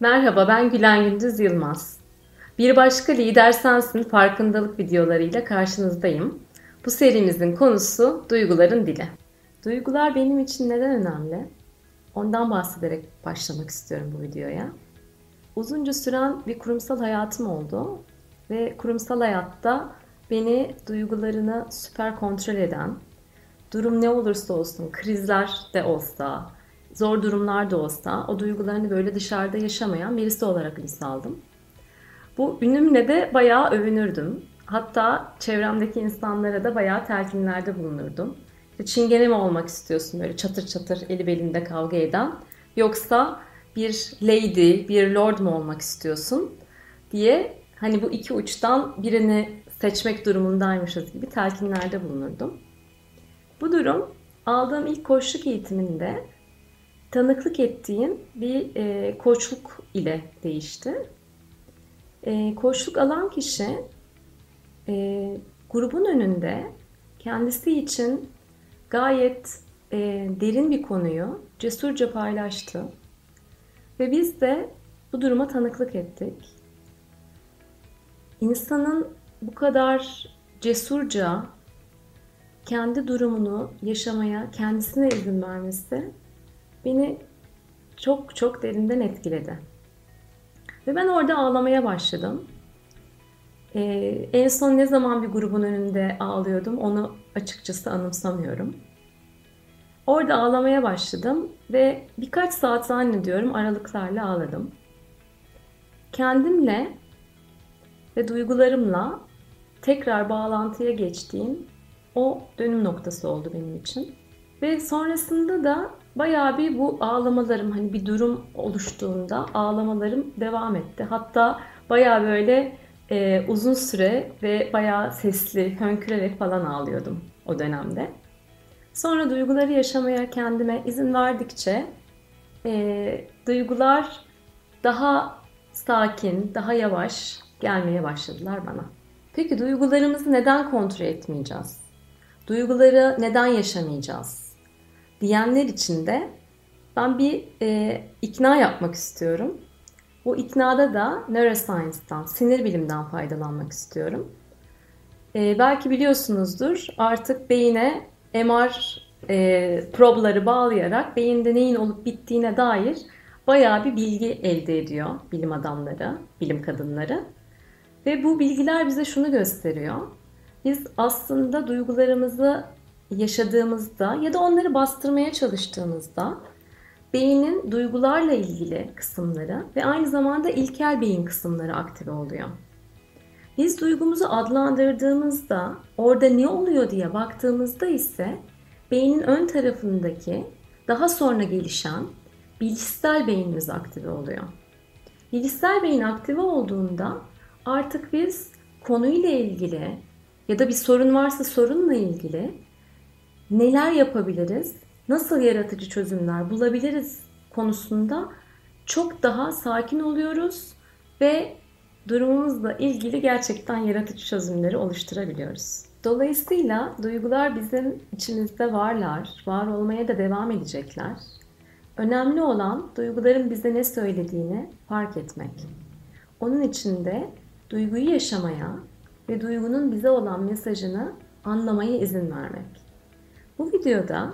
Merhaba ben Gülen Gündüz Yılmaz. Bir başka Lider Sensin farkındalık videolarıyla karşınızdayım. Bu serimizin konusu duyguların dili. Duygular benim için neden önemli? Ondan bahsederek başlamak istiyorum bu videoya. Uzunca süren bir kurumsal hayatım oldu ve kurumsal hayatta beni duygularını süper kontrol eden, durum ne olursa olsun, krizler de olsa, zor durumlar da olsa o duygularını böyle dışarıda yaşamayan birisi olarak lise aldım. Bu ünümle de bayağı övünürdüm. Hatta çevremdeki insanlara da bayağı telkinlerde bulunurdum. Çingene mi olmak istiyorsun böyle çatır çatır eli belinde kavga eden yoksa bir lady, bir lord mu olmak istiyorsun diye hani bu iki uçtan birini seçmek durumundaymışız gibi telkinlerde bulunurdum. Bu durum aldığım ilk koçluk eğitiminde tanıklık ettiğim bir e, koçluk ile değişti. E, koçluk alan kişi e, grubun önünde kendisi için gayet e, derin bir konuyu cesurca paylaştı. Ve biz de bu duruma tanıklık ettik. İnsanın bu kadar cesurca kendi durumunu yaşamaya kendisine izin vermesi beni çok çok derinden etkiledi. Ve ben orada ağlamaya başladım. Ee, en son ne zaman bir grubun önünde ağlıyordum onu açıkçası anımsamıyorum. Orada ağlamaya başladım ve birkaç saat zannediyorum aralıklarla ağladım. Kendimle ve duygularımla tekrar bağlantıya geçtiğim o dönüm noktası oldu benim için. Ve sonrasında da bayağı bir bu ağlamalarım hani bir durum oluştuğunda ağlamalarım devam etti. Hatta bayağı böyle e, uzun süre ve bayağı sesli, hönkürerek falan ağlıyordum o dönemde. Sonra duyguları yaşamaya kendime izin verdikçe e, duygular daha sakin, daha yavaş gelmeye başladılar bana. Peki duygularımızı neden kontrol etmeyeceğiz? Duyguları neden yaşamayacağız? Diyenler için de ben bir e, ikna yapmak istiyorum. Bu iknada da neuroscience'dan, sinir bilimden faydalanmak istiyorum. E, belki biliyorsunuzdur artık beyine MR e, probları bağlayarak beyinde neyin olup bittiğine dair bayağı bir bilgi elde ediyor bilim adamları, bilim kadınları. Ve bu bilgiler bize şunu gösteriyor. Biz aslında duygularımızı yaşadığımızda ya da onları bastırmaya çalıştığımızda beynin duygularla ilgili kısımları ve aynı zamanda ilkel beyin kısımları aktive oluyor. Biz duygumuzu adlandırdığımızda orada ne oluyor diye baktığımızda ise beynin ön tarafındaki daha sonra gelişen bilişsel beynimiz aktive oluyor. Bilişsel beyin aktive olduğunda artık biz konuyla ilgili ya da bir sorun varsa sorunla ilgili neler yapabiliriz, nasıl yaratıcı çözümler bulabiliriz konusunda çok daha sakin oluyoruz ve durumumuzla ilgili gerçekten yaratıcı çözümleri oluşturabiliyoruz. Dolayısıyla duygular bizim içimizde varlar, var olmaya da devam edecekler. Önemli olan duyguların bize ne söylediğini fark etmek. Onun için de duyguyu yaşamaya ve duygunun bize olan mesajını anlamaya izin vermek. Bu videoda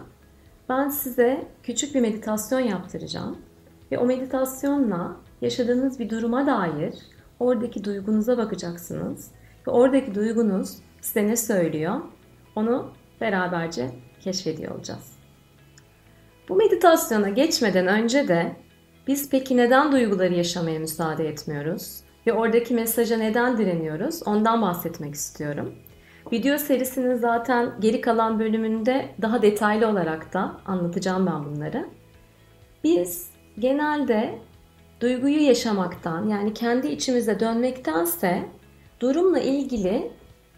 ben size küçük bir meditasyon yaptıracağım ve o meditasyonla yaşadığınız bir duruma dair oradaki duygunuza bakacaksınız ve oradaki duygunuz size ne söylüyor onu beraberce keşfediyor olacağız. Bu meditasyona geçmeden önce de biz peki neden duyguları yaşamaya müsaade etmiyoruz ve oradaki mesaja neden direniyoruz ondan bahsetmek istiyorum. Video serisinin zaten geri kalan bölümünde daha detaylı olarak da anlatacağım ben bunları. Biz genelde duyguyu yaşamaktan yani kendi içimize dönmektense durumla ilgili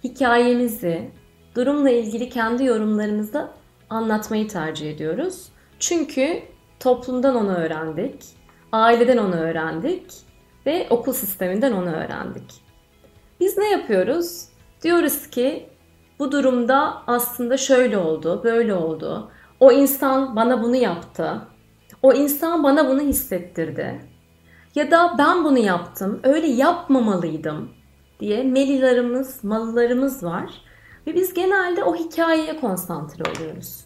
hikayemizi, durumla ilgili kendi yorumlarımızı anlatmayı tercih ediyoruz. Çünkü toplumdan onu öğrendik, aileden onu öğrendik ve okul sisteminden onu öğrendik. Biz ne yapıyoruz? Diyoruz ki bu durumda aslında şöyle oldu, böyle oldu. O insan bana bunu yaptı. O insan bana bunu hissettirdi. ya da ben bunu yaptım, öyle yapmamalıydım diye melilarımız, malılarımız var. Ve biz genelde o hikayeye konsantre oluyoruz.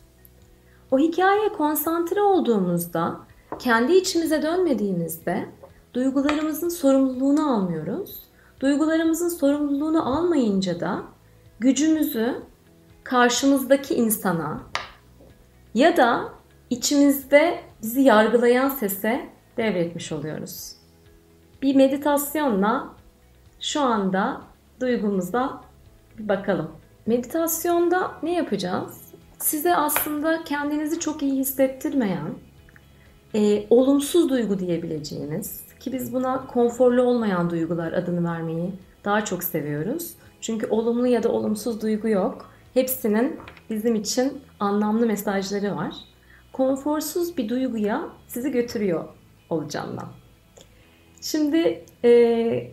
O hikayeye konsantre olduğumuzda, kendi içimize dönmediğimizde duygularımızın sorumluluğunu almıyoruz. Duygularımızın sorumluluğunu almayınca da gücümüzü karşımızdaki insana ya da içimizde bizi yargılayan sese devretmiş oluyoruz. Bir meditasyonla şu anda duygumuza bir bakalım. Meditasyonda ne yapacağız? Size aslında kendinizi çok iyi hissettirmeyen, e, olumsuz duygu diyebileceğiniz ki biz buna konforlu olmayan duygular adını vermeyi daha çok seviyoruz. Çünkü olumlu ya da olumsuz duygu yok. Hepsinin bizim için anlamlı mesajları var. Konforsuz bir duyguya sizi götürüyor olacağım. Şimdi e,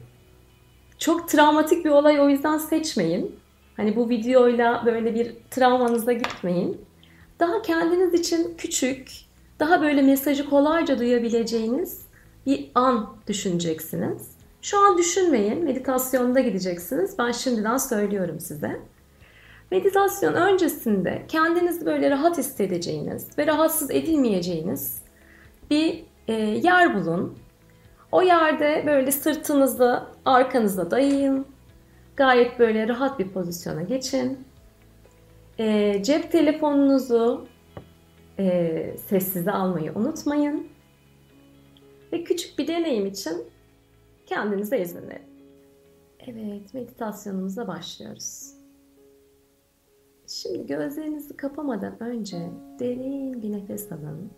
çok travmatik bir olay o yüzden seçmeyin. Hani bu videoyla böyle bir travmanıza gitmeyin. Daha kendiniz için küçük, daha böyle mesajı kolayca duyabileceğiniz bir an düşüneceksiniz. Şu an düşünmeyin, meditasyonda gideceksiniz. Ben şimdiden söylüyorum size. Meditasyon öncesinde kendinizi böyle rahat hissedeceğiniz ve rahatsız edilmeyeceğiniz bir e, yer bulun. O yerde böyle sırtınızı arkanıza dayayın. Gayet böyle rahat bir pozisyona geçin. E, cep telefonunuzu e, sessize almayı unutmayın. Ve küçük bir deneyim için kendinize izin verin. Evet, meditasyonumuza başlıyoruz. Şimdi gözlerinizi kapamadan önce derin bir nefes alın.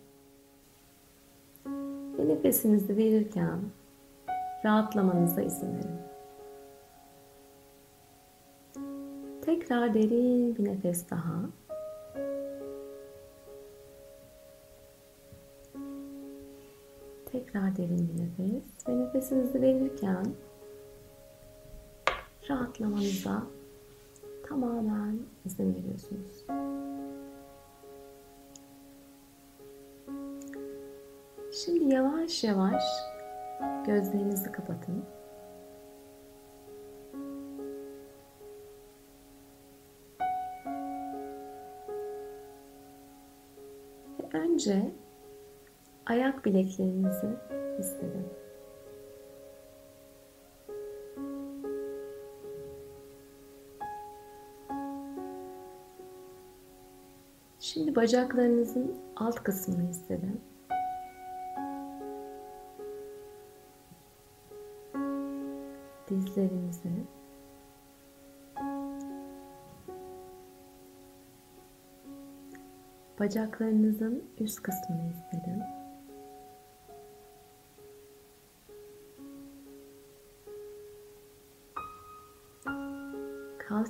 Ve nefesinizi verirken rahatlamanıza izin verin. Tekrar derin bir nefes daha. Tekrar derin bir nefes ve nefesinizi verirken rahatlamanıza tamamen izin veriyorsunuz. Şimdi yavaş yavaş gözlerinizi kapatın. Ve önce ayak bileklerinizi hissedin. Şimdi bacaklarınızın alt kısmını hissedin. Dizlerinizi. Bacaklarınızın üst kısmını hissedin.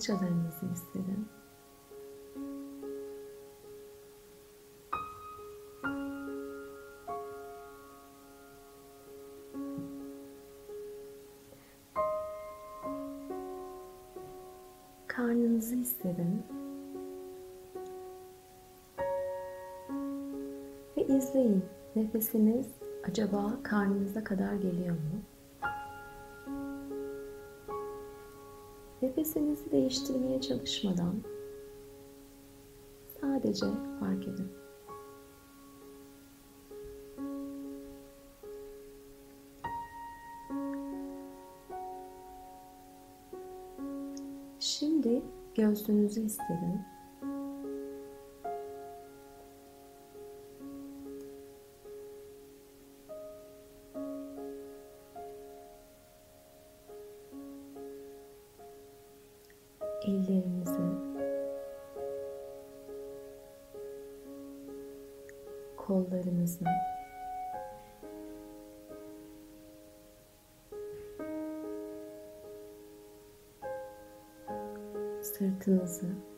Kalçalarınızı hissedin. Karnınızı hissedin. Ve izleyin. Nefesiniz acaba karnınıza kadar geliyor mu? Nefesinizi değiştirmeye çalışmadan sadece fark edin. Şimdi göğsünüzü hissedin. Sırtınızı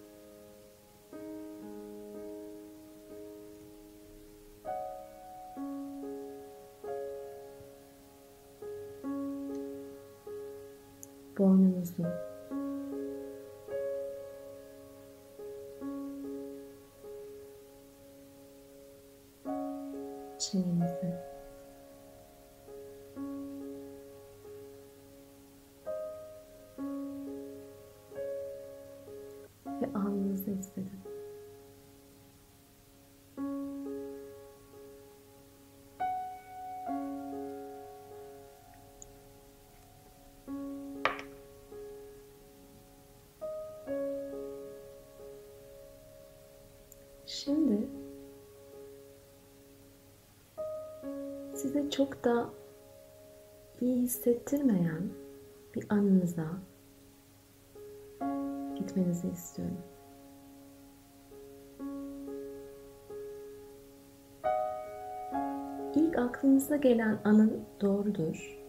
ve alnınızı hissedin. Şimdi size çok da iyi hissettirmeyen bir anınıza gitmenizi istiyorum. İlk aklınıza gelen anın doğrudur.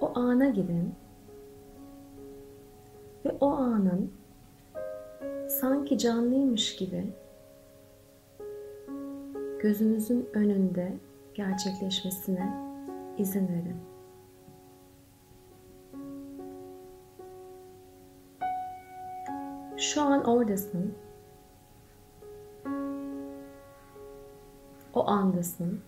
O ana gidin ve o anın sanki canlıymış gibi gözünüzün önünde gerçekleşmesine izin verin. Şu an oradasın. O andasın.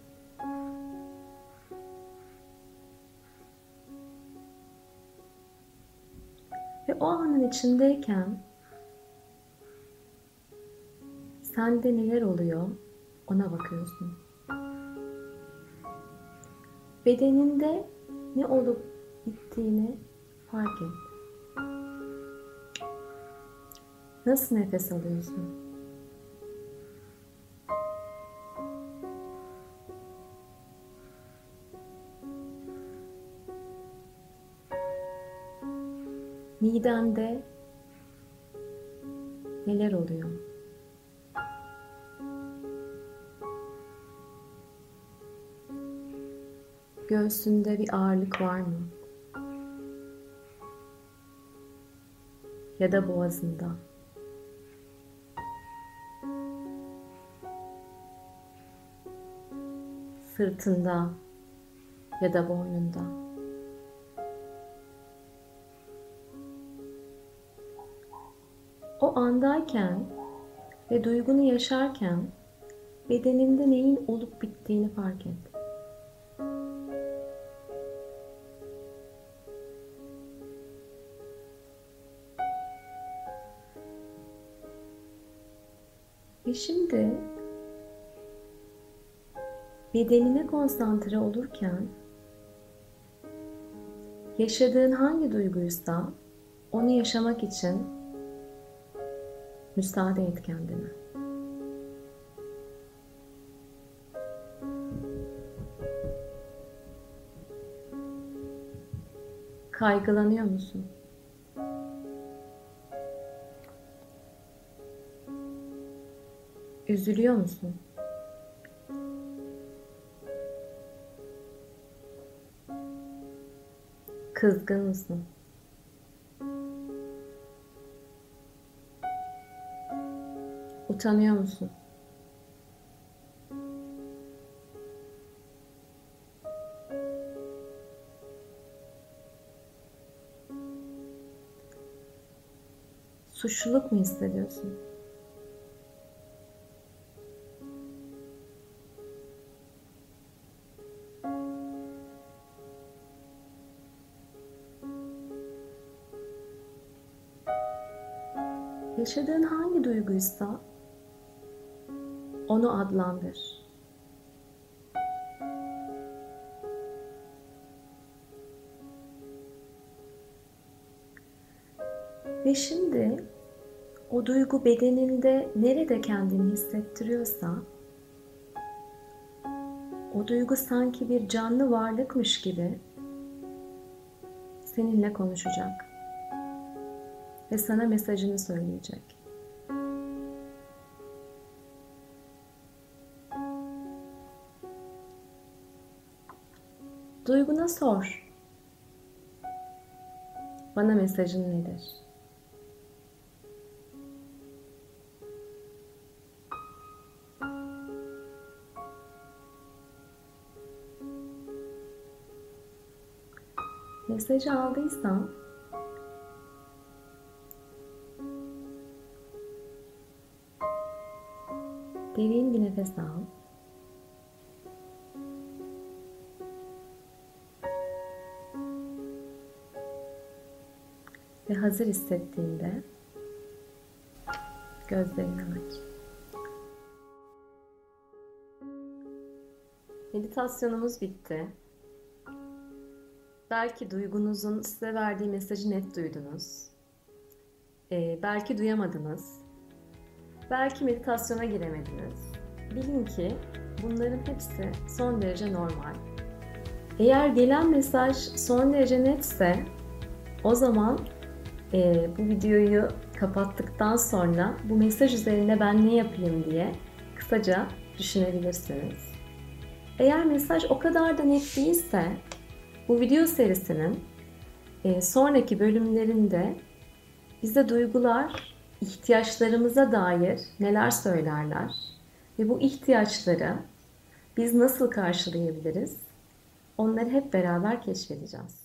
Ve o anın içindeyken sende neler oluyor ona bakıyorsun. Bedeninde ne olup bittiğini fark et. Nasıl nefes alıyorsun? Midende neler oluyor? Göğsünde bir ağırlık var mı? Ya da boğazında. Sırtında ya da boynunda. O andayken ve duygunu yaşarken bedeninde neyin olup bittiğini fark et. Ve şimdi bedenine konsantre olurken yaşadığın hangi duyguysa onu yaşamak için müsaade et kendine. Kaygılanıyor musun? Üzülüyor musun? Kızgın mısın? Utanıyor musun? Suçluluk mu hissediyorsun? Yaşadığın hangi duyguysa onu adlandır. Ve şimdi o duygu bedeninde nerede kendini hissettiriyorsa o duygu sanki bir canlı varlıkmış gibi seninle konuşacak ve sana mesajını söyleyecek. Duyguna sor. Bana mesajın nedir? Mesajı aldıysan Derin bir nefes al. ve hazır hissettiğinde gözlerini aç. Meditasyonumuz bitti. Belki duygunuzun size verdiği mesajı net duydunuz. Ee, belki duyamadınız. Belki meditasyona giremediniz. Bilin ki bunların hepsi son derece normal. Eğer gelen mesaj son derece netse o zaman e, bu videoyu kapattıktan sonra bu mesaj üzerine ben ne yapayım diye kısaca düşünebilirsiniz. Eğer mesaj o kadar da net değilse bu video serisinin e, sonraki bölümlerinde bize duygular ihtiyaçlarımıza dair neler söylerler ve bu ihtiyaçları biz nasıl karşılayabiliriz? Onları hep beraber keşfedeceğiz.